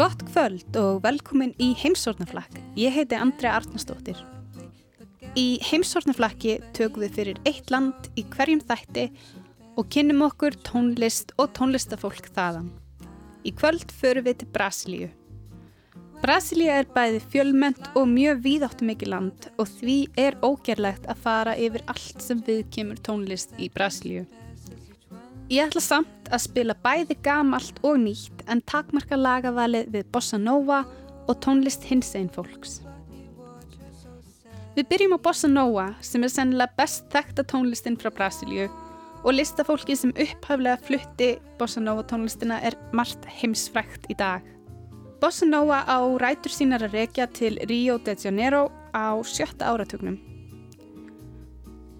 Gott kvöld og velkomin í heimsórnaflakk. Ég heiti Andrea Arnarsdóttir. Í heimsórnaflakki tökum við fyrir eitt land í hverjum þætti og kynnum okkur tónlist og tónlistafólk þaðan. Í kvöld förum við til Brasilíu. Brasilíu er bæði fjölment og mjög víðáttu mikið land og því er ógerlegt að fara yfir allt sem við kemur tónlist í Brasilíu. Ég ætla samt að spila bæði gamalt og nýtt en takmarka lagavalið við bossa nova og tónlist hins einn fólks. Við byrjum á bossa nova sem er sennilega best þekta tónlistin frá Brasilíu og listafólki sem upphaflega flutti bossa nova tónlistina er margt heimsfrækt í dag. Bossa nova á rætur sínar að rekja til Rio de Janeiro á sjötta áratugnum.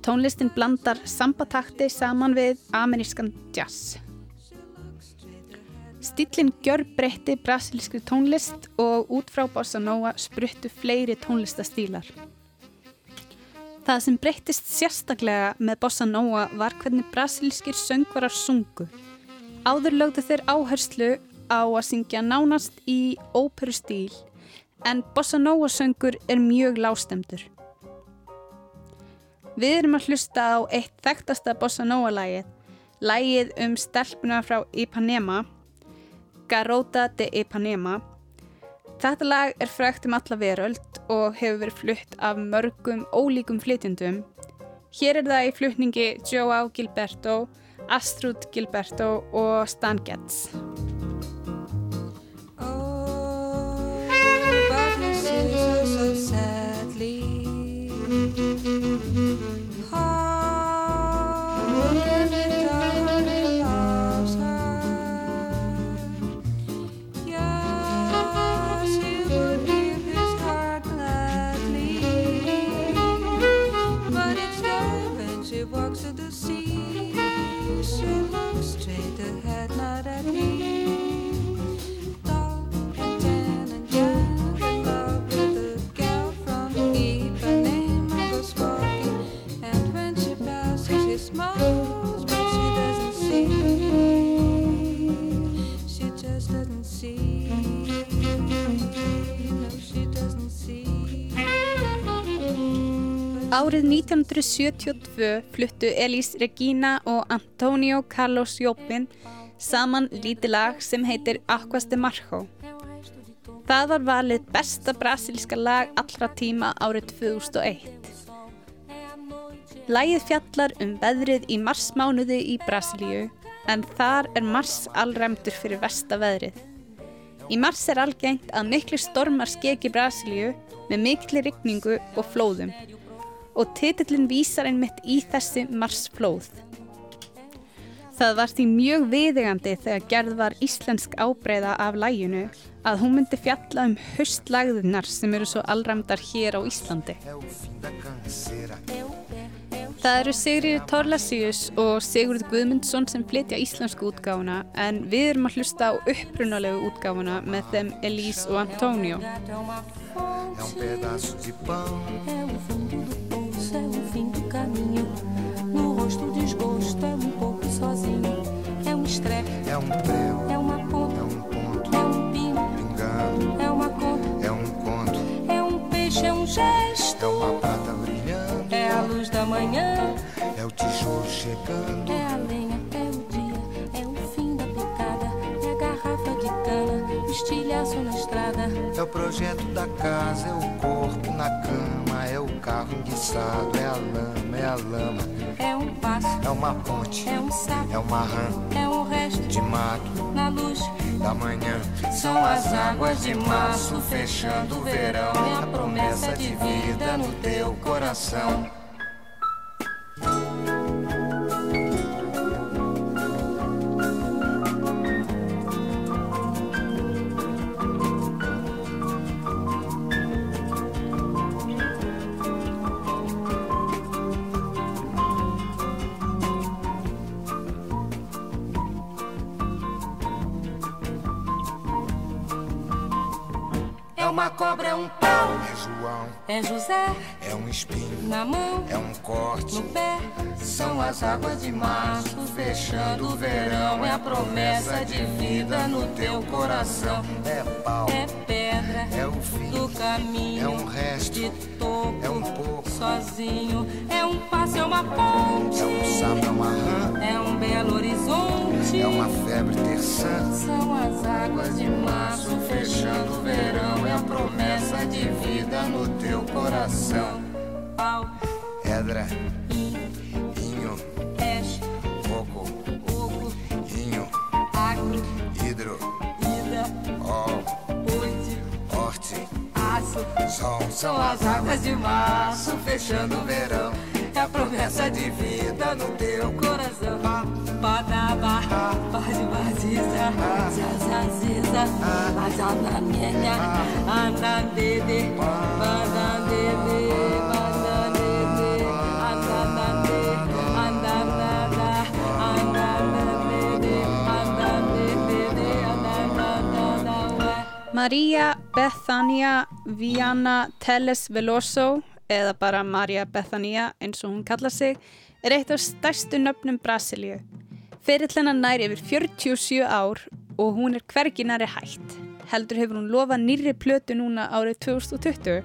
Tónlistin blandar sambatakti saman við amerískan jazz. Stillin gjör breytti brasilískri tónlist og út frá Bossa Nova spruttu fleiri tónlistastílar. Það sem breyttist sérstaklega með Bossa Nova var hvernig brasilískir söngvarar sungu. Áður lögðu þeir áherslu á að syngja nánast í óperu stíl en Bossa Nova söngur er mjög lástemdur. Við erum að hlusta á eitt þekktasta bossa nova lægið, lægið um stelpuna frá Ipanema, Garota de Ipanema. Þetta lag er frækt um alla veröld og hefur verið flutt af mörgum ólíkum flytjendum. Hér er það í flutningi Joao Gilberto, Astrud Gilberto og Stan Getz. sadly. Oh. Árið 1972 fluttu Elís Regina og Antonio Carlos Jobin saman lítið lag sem heitir Aquas de Marjo. Það var valið besta brasilíska lag allra tíma árið 2001. Lagið fjallar um veðrið í marsmánuði í Brasilíu en þar er mars allræmdur fyrir vestaveðrið. Í mars er algengt að miklu stormar skeki Brasilíu með miklu rigningu og flóðum og titillin vísar einmitt í þessi marsflóð. Það var því mjög viðegandi þegar gerð var íslensk ábreyða af læginu að hún myndi fjalla um höstlagðunar sem eru svo allramdar hér á Íslandi. Það eru Sigriður Torlasíus og Sigurður Guðmundsson sem flytja íslensku útgáfuna en við erum að hlusta á upprunalegu útgáfuna með þeim Elís og Antonio. É pedaço de pão. É o é fim do caminho. No rosto o desgosto, é um pouco sozinho. É um estrepe, É um prego. é uma ponta, É um ponto. é um pino, Pingando. é uma conta, É um conto. é um peixe, é um É gesto. uma prata brilhando. É a luz da manhã, É o tijolo chegando. é a lenha, é o dia, é o fim da picada, é a garrafa de cana, estilhaço na estrada. É o projeto da casa. É o corpo na cama. É carro enguiçado. É a lama. É a lama. É um passo, É uma ponte. é um sapo, É uma rã é um resto de mato na luz. da manhã. São as águas de março fechando o verão. É a promessa de vida no teu coração. São as águas de março, fechando o verão. É a promessa de vida no teu coração. É pau, É pedra é o fim, do caminho. é um resto, de topo, é um pouco. sozinho. É um passo, é uma ponte. é um sapo, é uma rã, É um belo horizonte. é uma febre terçã. São as águas de março Fechando o verão, é a promessa de vida no teu coração. pau, Edra, in, aço. sol. São as águas de março fechando o verão. É a promessa de vida no teu coração. Badaba, bade baziza, zazaziza, azanamenha, andandede, bandandede, Maria Bethania Viana Teles Veloso eða bara Maria Bethania eins og hún kallar sig er eitt af stærstu nöfnum Brasilíu. Ferill hennar nær yfir 47 ár og hún er hverginari hætt. Heldur hefur hún lofað nýrri plötu núna árið 2020.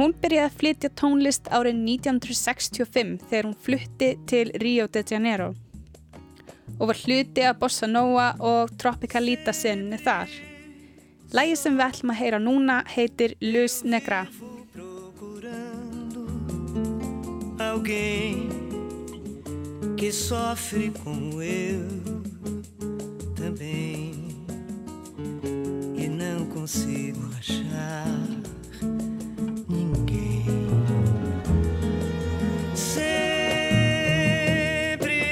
Hún byrjaði að flytja tónlist árið 1965 þegar hún flutti til Rio de Janeiro og var hluti af Bossa Nova og Tropicalita sinni þar. Lægið sem við ætlum að heyra núna heitir Luz Negra. alguém que sofre como eu também e não consigo achar ninguém. Sempre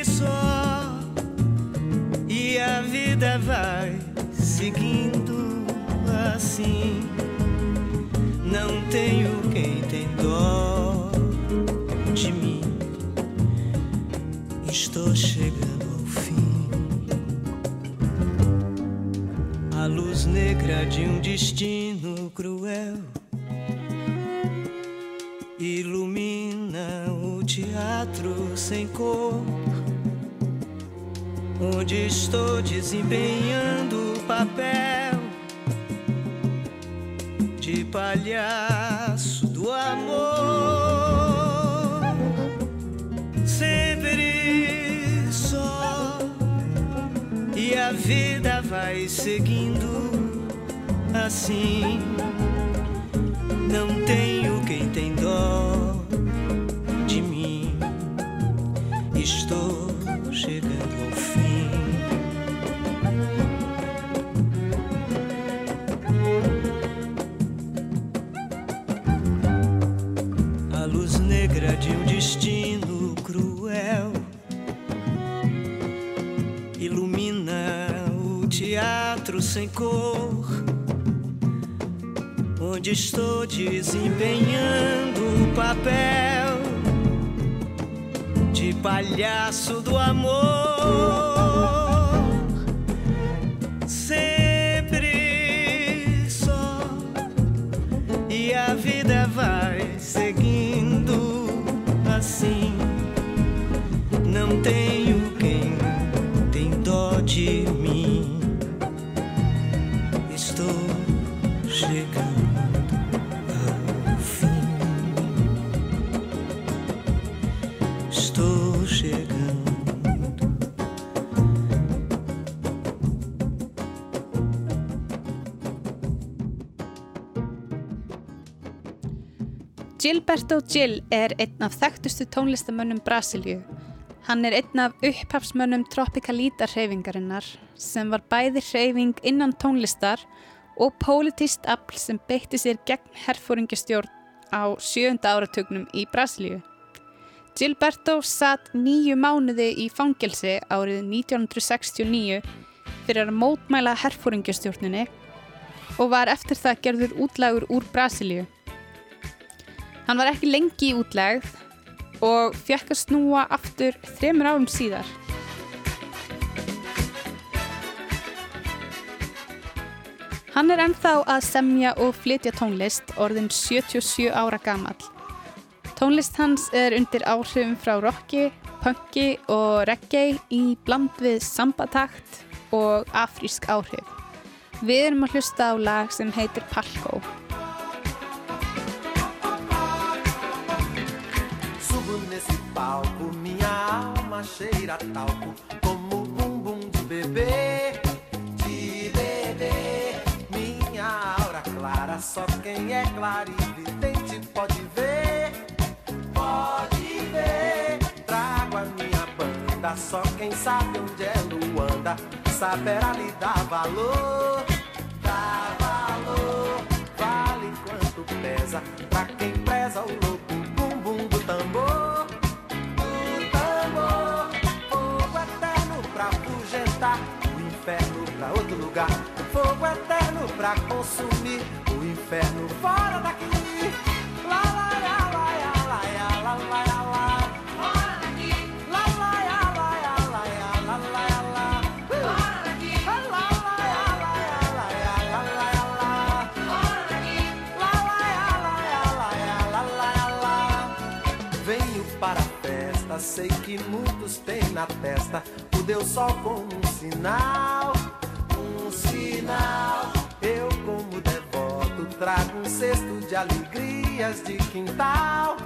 só e a vida vai seguindo assim. Não tenho quem tem dó de mim. Estou chegando ao fim. A luz negra de um destino cruel ilumina o teatro sem cor. Onde estou desempenhando o papel de palhaço do amor. Sempre só e a vida vai seguindo assim. Não tenho sem cor, onde estou desempenhando o papel de palhaço Gilberto Gil er einn af þekktustu tónlistamönnum Brasilíu. Hann er einn af upphafsmönnum Tropicalita hreyfingarinnar sem var bæði hreyfing innan tónlistar og pólitíst afl sem beitti sér gegn herfóringastjórn á sjönda áratugnum í Brasilíu. Gilberto satt nýju mánuði í fangelsi árið 1969 fyrir að mótmæla herfóringastjórninni og var eftir það gerður útlægur úr Brasilíu. Hann var ekki lengi í útlegð og fekk að snúa aftur þremur árum síðar. Hann er ennþá að semja og flytja tónlist orðin 77 ára gamall. Tónlist hans er undir áhrifum frá rocki, punki og reggae í bland við sambatakt og afrísk áhrif. Við erum að hlusta á lag sem heitir Palco. Nesse palco, minha alma cheira talco, como bumbum de bebê, de bebê. Minha aura clara, só quem é clarividente pode ver, pode ver. Trago a minha banda, só quem sabe onde é Luanda, saberá lhe dar valor, dar valor. Vale quanto pesa, pra quem preza o louco o inferno pra outro lugar. Fogo eterno pra consumir o inferno fora daqui. Lá, lá, lá, lá, lá, lá, lá, lá, lá, sei que muitos têm na testa o Deus Sol como um sinal, um sinal. Eu, como devoto, trago um cesto de alegrias de quintal,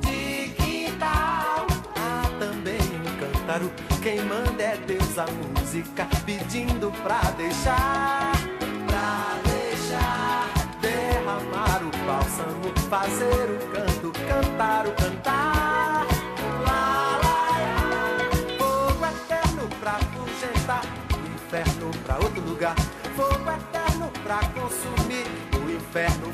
de quintal. Há também um cântaro, quem manda é Deus a música, pedindo pra deixar, pra deixar derramar o bálsamo, fazer o canto, cantar o cantar. Lugar. Fogo eterno pra consumir o inferno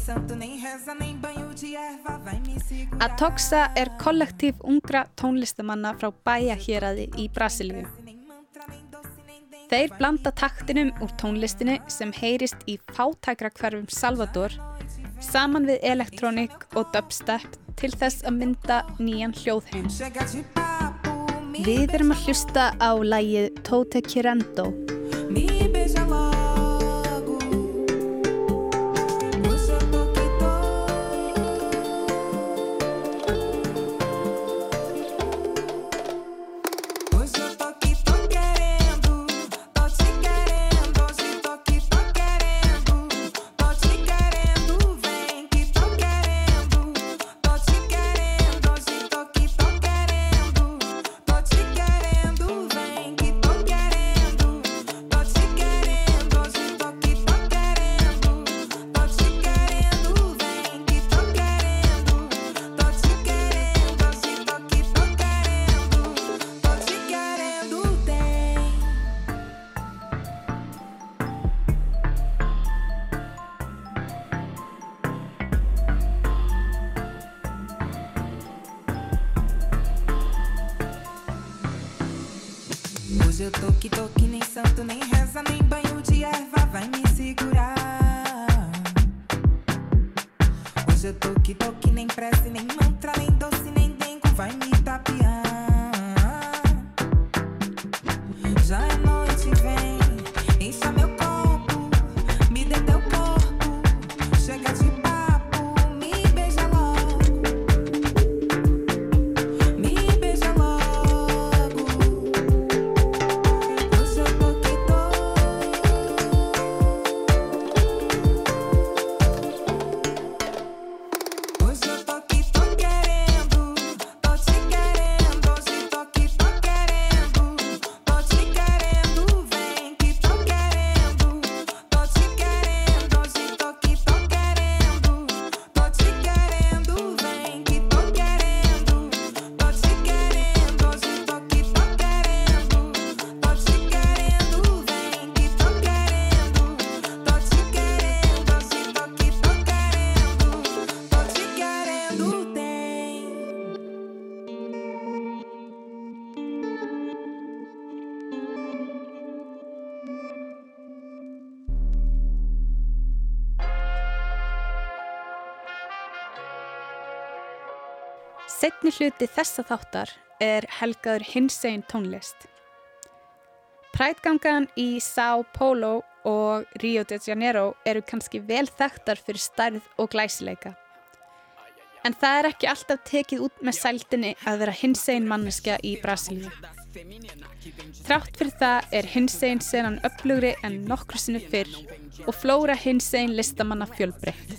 santo, nem reza, nem banho de erva vai me segurar. Atoxa er kollektív ungra tónlistamanna frá bæjahéraði í Brasilíu. Þeir blanda taktinum úr tónlistinni sem heyrist í fátækra hverfum Salvador saman við elektrónik og dubstep til þess að mynda nýjan hljóðheim. Við erum að hlusta á lægið Tote Quirento. Setni hluti þessa þáttar er helgaður hinsegin tónlist. Prætgangan í São Paulo og Rio de Janeiro eru kannski vel þekktar fyrir stærð og glæsileika. En það er ekki alltaf tekið út með sældinni að vera hinsegin manneska í Brasilíu. Trátt fyrir það er hins einn senan upplugri en nokkru sinu fyrr og flóra hins einn listamanna fjölbreytt.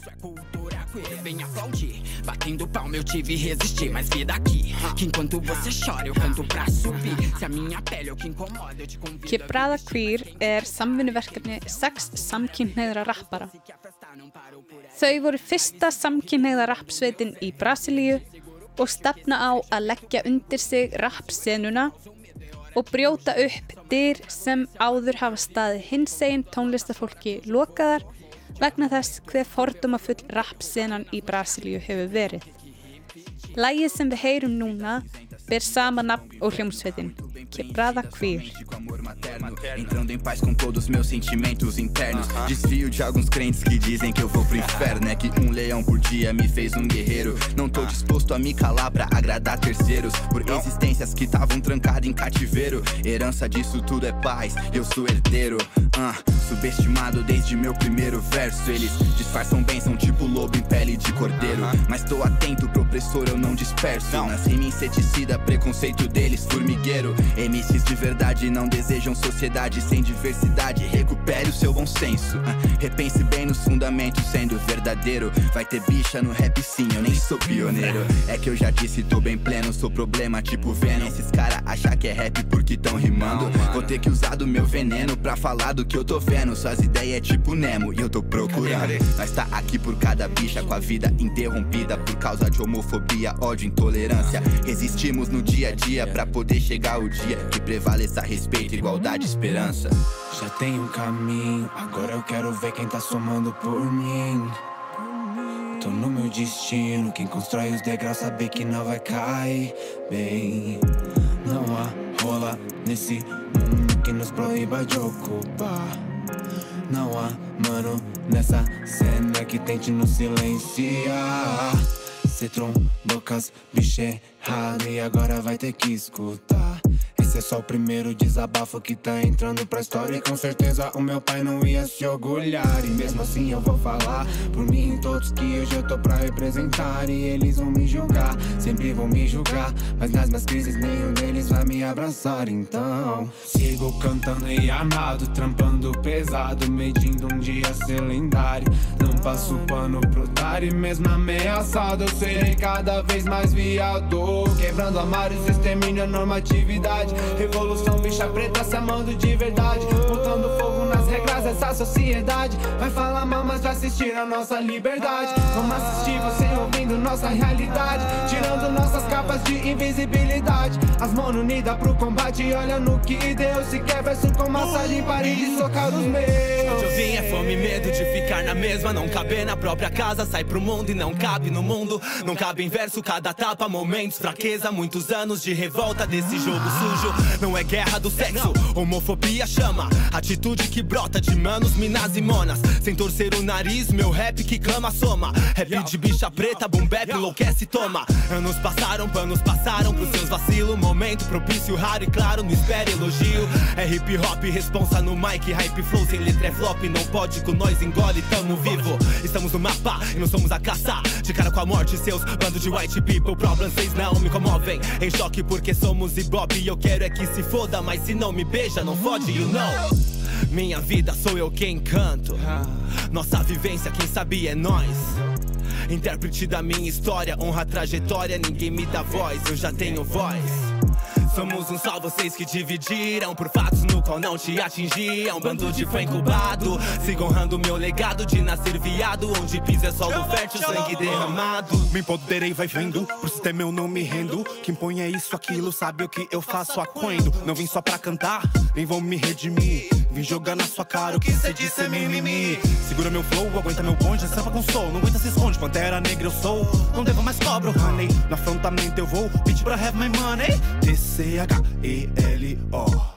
Quebrada Queer er samvinnuverkefni sex samkynneðra rappara. Þau voru fyrsta samkynneðra rappsveitin í Brasilíu og stefna á að leggja undir sig rappsenuna og brjóta upp dyr sem áður hafa staðið hinsegin tónlistafólki lokaðar vegna þess hver fordóma full rappsenan í Brasilíu hefur verið. Lægið sem við heyrum núna ber sama nafn og hljómsveitin, Quebrada Queer. com amor materno. Entrando em paz com todos meus sentimentos internos. Desfio de alguns crentes que dizem que eu vou pro inferno. É que um leão por dia me fez um guerreiro. Não tô disposto a me calar pra agradar terceiros Por existências que estavam trancadas em cativeiro. Herança disso tudo é paz, eu sou herdeiro. Ah, Subestimado desde meu primeiro verso. Eles disfarçam bem, são tipo lobo em pele de cordeiro. Mas tô atento pro opressor, eu não disperso. Nas rima inseticida, preconceito deles formigueiro MCs de verdade não desejam sociedade sem diversidade. Recupere o seu bom senso. Repense bem nos fundamentos sendo verdadeiro. Vai ter bicha no rap sim, eu nem sou pioneiro. É que eu já disse, tô bem pleno, sou problema tipo Venom. Esses cara achar que é rap porque tão rimando. Vou ter que usar do meu veneno pra falar do que eu tô vendo. Suas ideias é tipo Nemo e eu tô procurando. Nós tá aqui por cada bicha com a vida interrompida Por causa de homofobia, ódio, intolerância. Resistimos no dia a dia pra poder chegar o dia Que prevaleça respeito, igualdade e esperança Já tem um caminho, agora eu quero ver quem tá somando por mim. Tô no meu destino, quem constrói os degraus sabe que não vai cair bem. Não há rola nesse mundo que nos proíba de ocupar. Não há mano nessa cena que tente nos silenciar. Cê trombou com as bicha errada e agora vai ter que escutar. Esse é só o primeiro desabafo que tá entrando pra história. E com certeza o meu pai não ia se orgulhar. E mesmo assim eu vou falar por mim e todos que hoje eu tô pra representar. E eles vão me julgar, sempre vão me julgar. Mas nas minhas crises nenhum deles vai me abraçar. Então sigo cantando e amado, trampando pesado Medindo um dia ser lendário. Não passo pano pro e mesmo ameaçado Eu serei cada vez mais viado. Quebrando armários, extermínio normatividade Revolução bicha preta se amando de verdade. Botando fogo nas regras dessa sociedade. Vai falar mal, mas vai assistir a nossa liberdade. Vamos assistir você ouvindo nossa realidade. Tirando nossas capas de invisibilidade. As mãos unidas pro combate Olha no que Deus se quer. Verso com massagem Pare de socar os meus. Onde eu vim é fome e medo de ficar na mesma. Não caber na própria casa, sai pro mundo e não cabe no mundo. Não cabe em verso, cada tapa, momentos, fraqueza Muitos anos de revolta desse jogo sujo Não é guerra do sexo, homofobia chama. Atitude que brota de manos, minas e monas. Sem torcer o nariz, meu rap que clama soma. Rap de bicha preta, boom bap, enlouquece, toma. Anos passaram, panos passaram pros seus vacilos. Momento propício, raro e claro, não espere elogio. É hip hop, responsa no mic, hype flow. Sem letra é flop, não pode com nós, engole, tamo vivo. Estamos no mapa e não somos a caça. De cara com a morte, seus bando de white people. Problems vocês não me comovem. Em choque porque somos ibope e eu quero é que se foda. Mas se não me beija, não fode, you know. Minha vida sou eu quem canto. Nossa vivência, quem sabe é nós. Intérprete da minha história, honra a trajetória, ninguém me dá voz, eu já tenho voz. Somos um só vocês que dividiram por fatos no qual não te atingiam. Bando de fã incubado, sigo honrando meu legado de nascer viado. Onde pisa é solo fértil, sangue derramado. Me empoderei, vai vendo. Pro sistema eu não me rendo. Quem põe é isso, aquilo, sabe o que eu faço aquendo. Não vim só pra cantar, nem vou me redimir. Vim jogar na sua cara o que cê disse é mimimi. Segura meu flow, aguenta meu bonde, sampa com soul. Não aguenta, se esconde, pantera negra eu sou. Não devo mais cobro, honey. No afrontamento eu vou, beat pra have my money. せやがええりお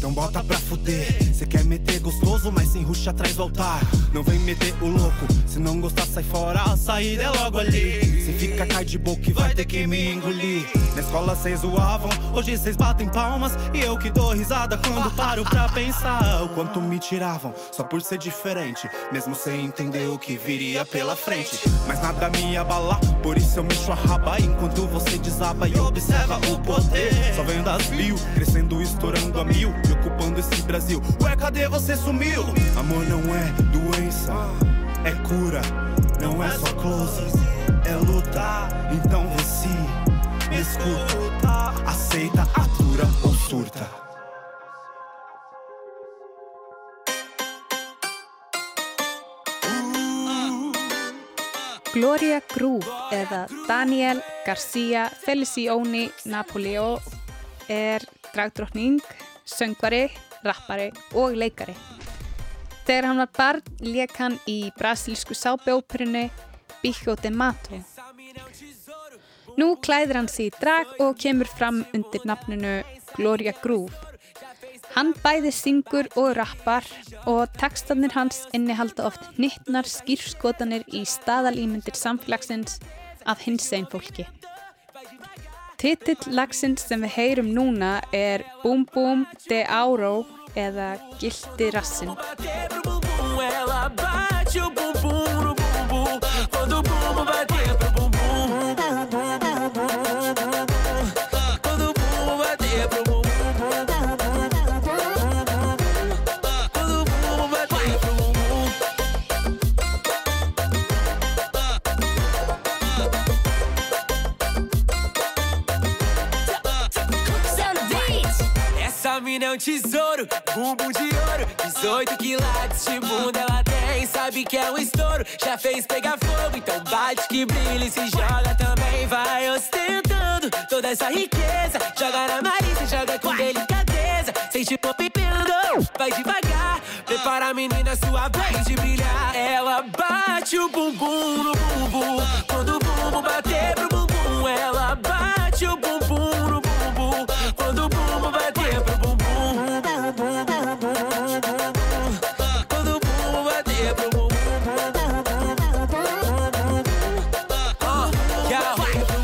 Então bota pra fuder. Cê quer meter gostoso, mas sem ruxa atrás do altar. Não vem meter o louco. Se não gostar, sai fora. A saída é logo ali. Cê fica cai de boca e vai ter que me engolir. Na escola cês zoavam, hoje cês batem palmas. E eu que dou risada quando paro pra pensar. O quanto me tiravam, só por ser diferente. Mesmo sem entender o que viria pela frente. Mas nada me abala, por isso eu mexo a raba. Enquanto você desaba e observa o poder. Só venho das mil, crescendo, estourando a mil. E ocupando esse Brasil. Ué, cadê você sumiu? Amor não é doença, é cura. Não é só close, é luta. Então se me escuta. Aceita, atura ou surta. Gloria Groove eða Daniel Garcia Felicioni Napoleo er dragdrottning, söngvari, rappari og leikari. Þegar hann var barn lék hann í brasilísku sábjóperinu Bicho de Mato. Nú klæðir hann sig í drag og kemur fram undir nafninu Gloria Groove. Hann bæði syngur og rappar og textanir hans innihalda oft hnittnar skýrskotanir í staðalímyndir samfélagsins af hinsegin fólki. Titill lagsins sem við heyrum núna er Boom Boom de Auro eða Gildi Rassin. Tesouro, bumbum de ouro. 18 quilates de bunda ela tem Sabe que é um estouro, já fez pegar fogo Então bate que brilha e se joga também Vai ostentando toda essa riqueza. Joga na Marisa, joga com delicadeza. Sente pingando, vai devagar. Prepara a menina, sua vez de brilhar. Ela bate o bumbum no bumbum. Quando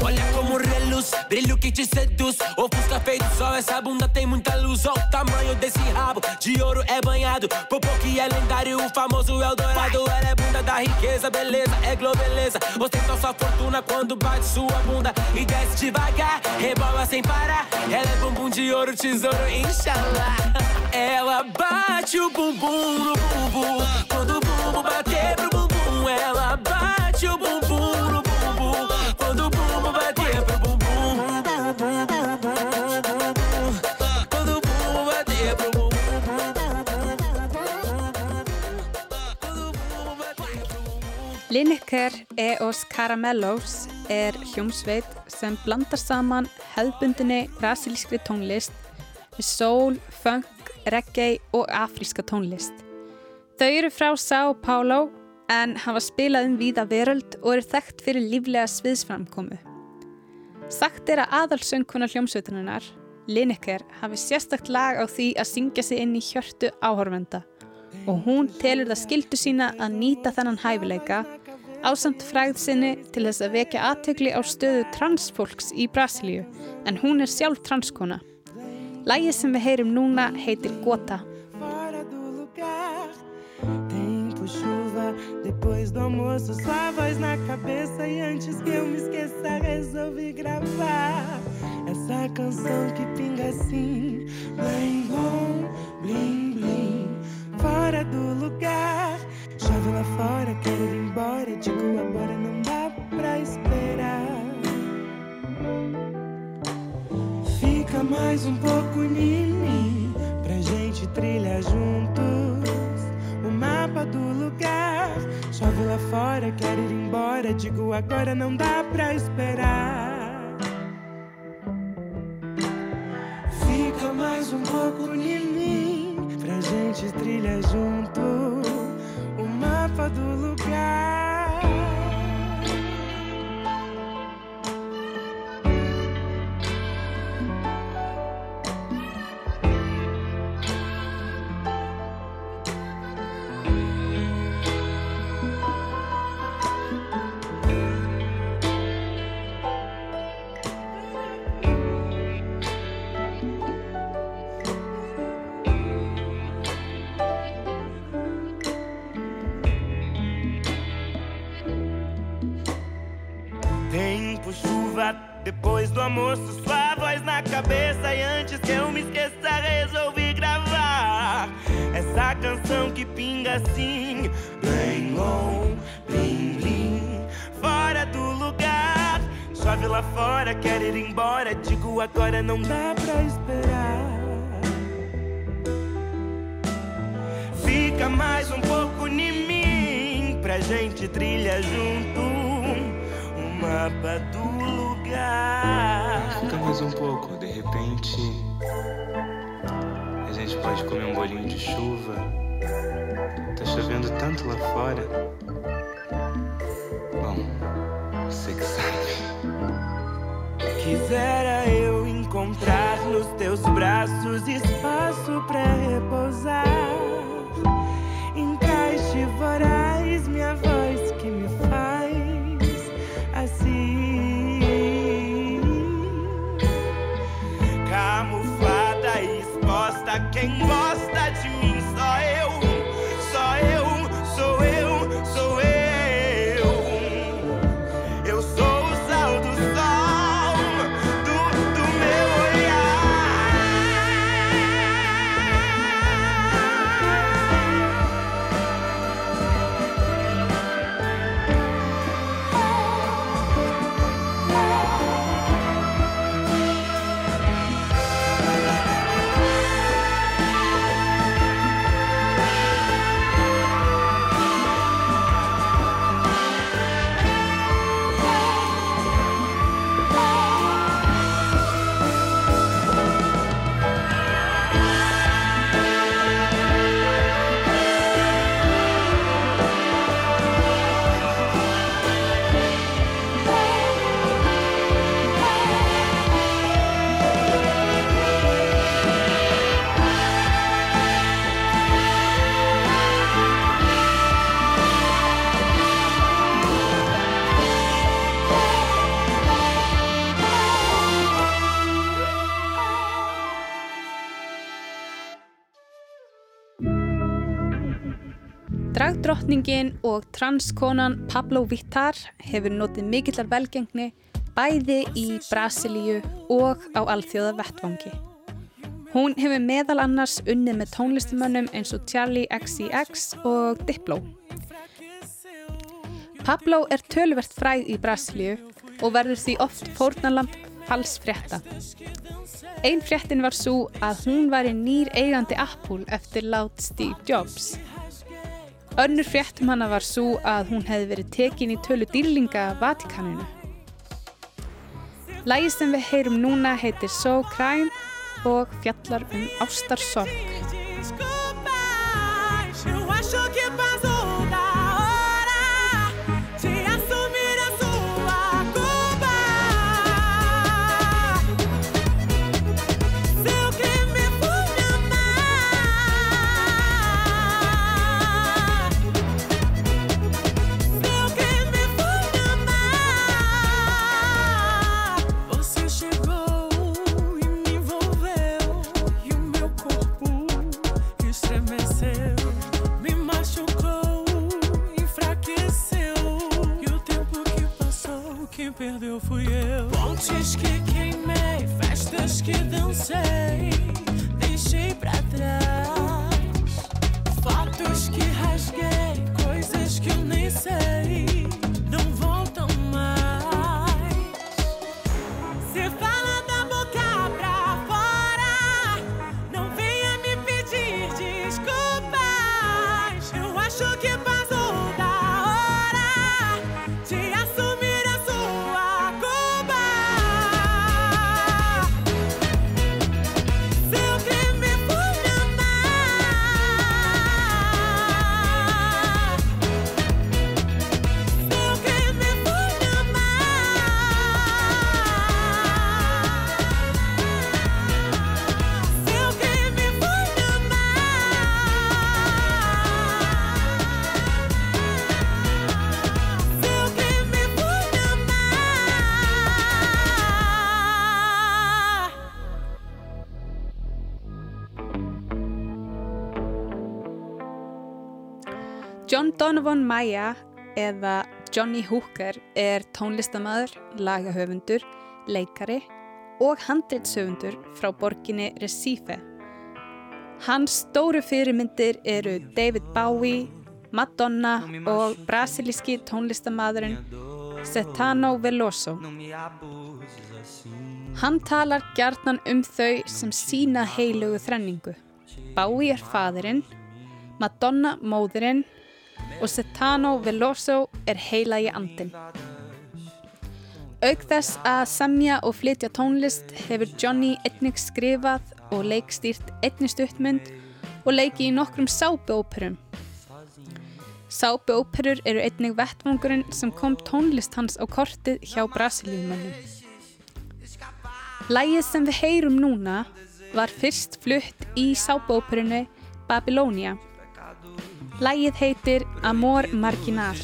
Olha como reluz, brilho que te seduz. Ofusca feito sol, essa bunda tem muita luz. Olha o tamanho desse rabo, de ouro é banhado. Popô que é lendário, o famoso Eldorado. Ela é da riqueza, beleza, é globeleza. Ostenta sua fortuna quando bate sua bunda E desce devagar, rebola sem parar. Ela é bumbum de ouro, tesouro, inshallah Ela bate o bumbum no bumbum. Quando o bumbum bater pro bumbum Ela bate Lineker Eos Caramellos er hljómsveit sem blandar saman hefðbundinni brasilískri tónlist við soul, funk, reggae og afríska tónlist. Þau eru frá São Paulo en hafa spilað um víða veröld og eru þekkt fyrir líflega sviðsframkomu. Sagt er að aðalsöngkona hljómsveituninnar, Lineker hafi sérstakt lag á því að syngja sig inn í hjörtu áhorfenda og hún telur það skildu sína að nýta þennan hæfileika ásamt fræð sinni til þess að vekja aðtökli á stöðu transfólks í Brasilíu en hún er sjálf transkona. Lægið sem við heyrum núna heitir Gota. fora do lugar. Chove lá fora, quero ir embora. Digo agora, não dá pra esperar. Fica mais um pouco em mim pra gente trilhar juntos o mapa do lugar. Chove lá fora, quero ir embora. Digo agora não dá pra esperar. Fica mais um pouco em mim pra gente trilhar junto o mapa do lugar. Assim. Bem long, blim, blim, fora do lugar. Chove lá fora, quero ir embora. Digo agora, não dá pra esperar. Fica mais um pouco em mim pra gente trilhar junto o mapa do lugar. Fica mais um pouco, de repente. A gente pode comer um bolinho de chuva. Tá chovendo tanto lá fora. Bom, você que sabe. Quisera eu encontrar nos teus braços espaço pra repousar. Encaixe voraz minha voz que me faz assim. Camuflada e exposta, quem gosta Dragdrottningin og transkonan Pablo Vittar hefur notið mikillar velgengni bæði í Brasilíu og á alþjóða vettvangi. Hún hefur meðal annars unnið með tónlistumönnum eins og Charlie XCX og Diplo. Pablo er töluvert fræð í Brasilíu og verður því oft fórnarlamp falsfrétta. Einn fréttin var svo að hún væri nýr eigandi Apple eftir lát Steve Jobs. Önnur fréttum hana var svo að hún hefði verið tekin í tölu dýrlinga Vatikaninu. Lægi sem við heyrum núna heitir So Crime og fjallar um ástarsorg. Perdeu fui eu. Pontes que queimei, festas que dancei, deixei pra trás. Fotos que rasguei, coisas que eu nem sei, Donovan Maya eða Johnny Hooker er tónlistamæður, lagahöfundur, leikari og handreitshöfundur frá borginni Recife. Hans stóru fyrirmyndir eru David Bowie, Madonna og brasilíski tónlistamæðurinn Setano Veloso. Hann talar gjarnan um þau sem sína heilugu þrenningu. Bowie er faðirinn, Madonna móðirinn og Setano Veloso er heilagi andin. Auk þess að semja og flytja tónlist hefur Johnny einnig skrifað og leikstýrt einnig stuttmynd og leiki í nokkrum sápuóperum. Sápuóperur eru einnig vettvangurinn sem kom tónlist hans á kortið hjá Brasilíumönnum. Lægið sem við heyrum núna var fyrst flutt í sápuóperunni Babylonia. Lægið heitir Amor Marginal.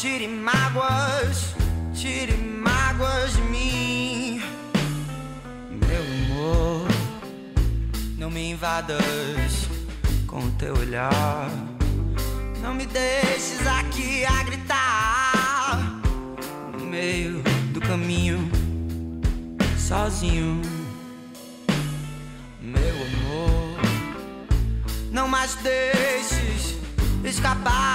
Tire mágoas, tire mágoas de mim. Meu amor, não me invadas com teu olhar. Não me deixes aqui a gritar no meio do caminho, sozinho. Meu amor, não mais deixes escapar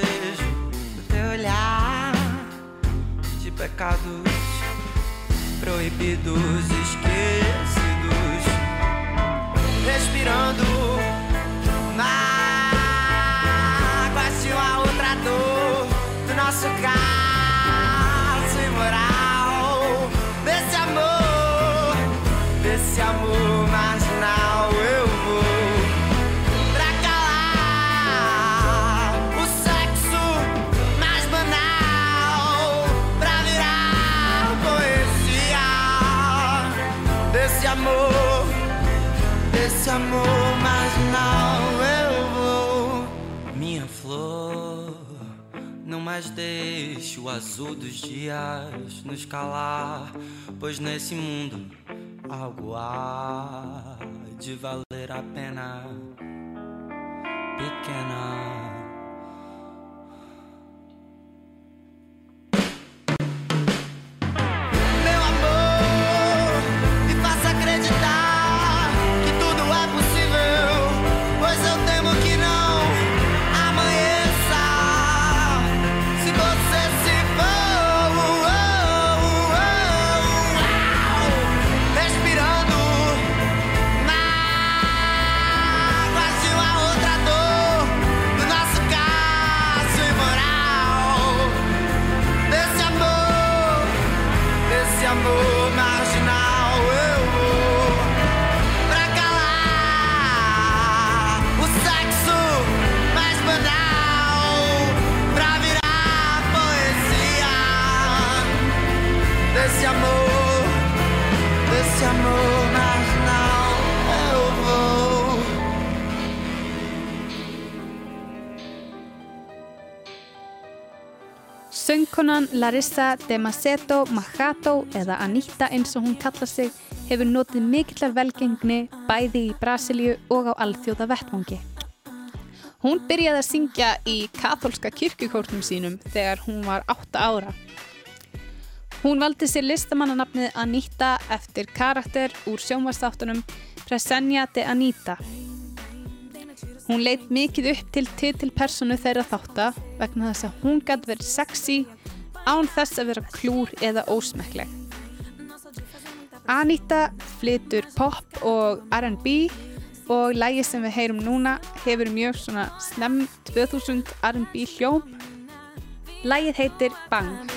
desejo do teu olhar de pecados proibidos, esquecidos, respirando Mais deixe o azul dos dias nos calar, pois nesse mundo algo há de valer a pena, pequena. Söngkonan Larissa de Maceto Machato eða Anita eins og hún kalla sig hefur notið mikillar velgengni bæði í Brasilíu og á alþjóða vettvangi. Hún byrjaði að syngja í katholska kirkukórnum sínum þegar hún var 8 ára. Hún valdi sér listamannanafnið Anita eftir karakter úr sjónvastáttunum Presenia de Anita. Hún leitt mikið upp til titilpersonu þeirra þátta vegna þess að hún gæti verið sexy án þess að vera klúr eða ósmekkleg. Anita flytur pop og R&B og lægi sem við heyrum núna hefur mjög svona snem 2000 R&B hljóm. Lægið heitir Bang.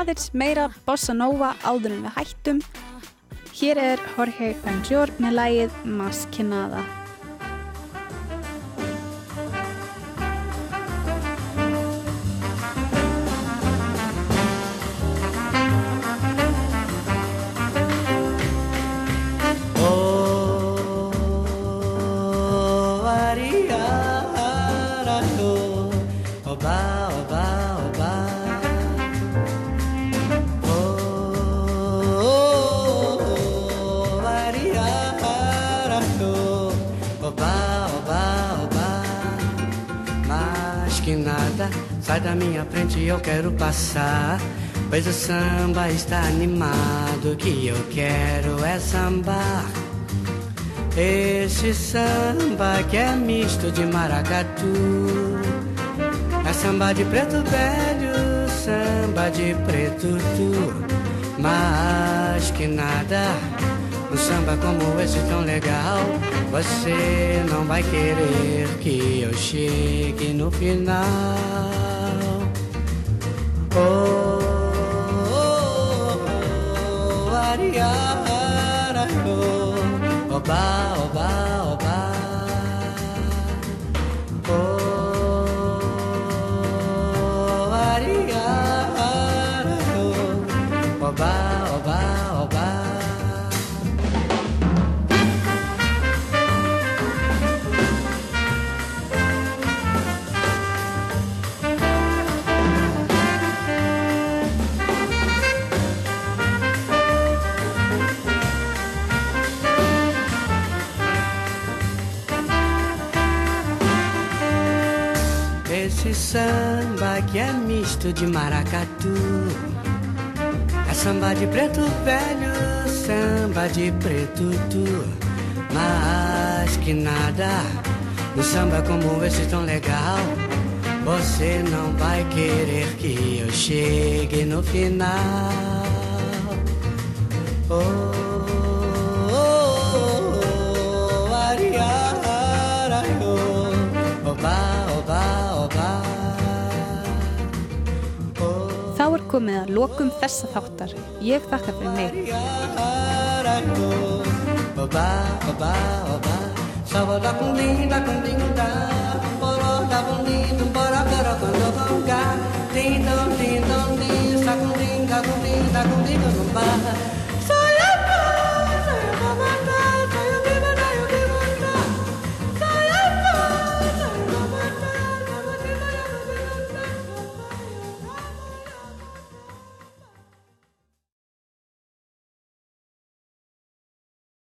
Aðeins meira Bossa Nova áður en við hættum. Hér er Jorge Benjor með lægið Maskinada. Sai da minha frente, eu quero passar. Pois o samba está animado, o que eu quero é sambar. Esse samba que é misto de maracatu É samba de preto velho, samba de preto tu Mas que nada, um samba como esse tão legal Você não vai querer que eu chegue no final Oh, oh, oh, ariara, oh. Oba, oba, oba. Oh, samba que é misto de maracatu É samba de preto velho, samba de preto tu. Mas que nada, um samba como esse tão legal. Você não vai querer que eu chegue no final. Oh, komið að lokum þessa þáttar. Ég þakka fyrir mig.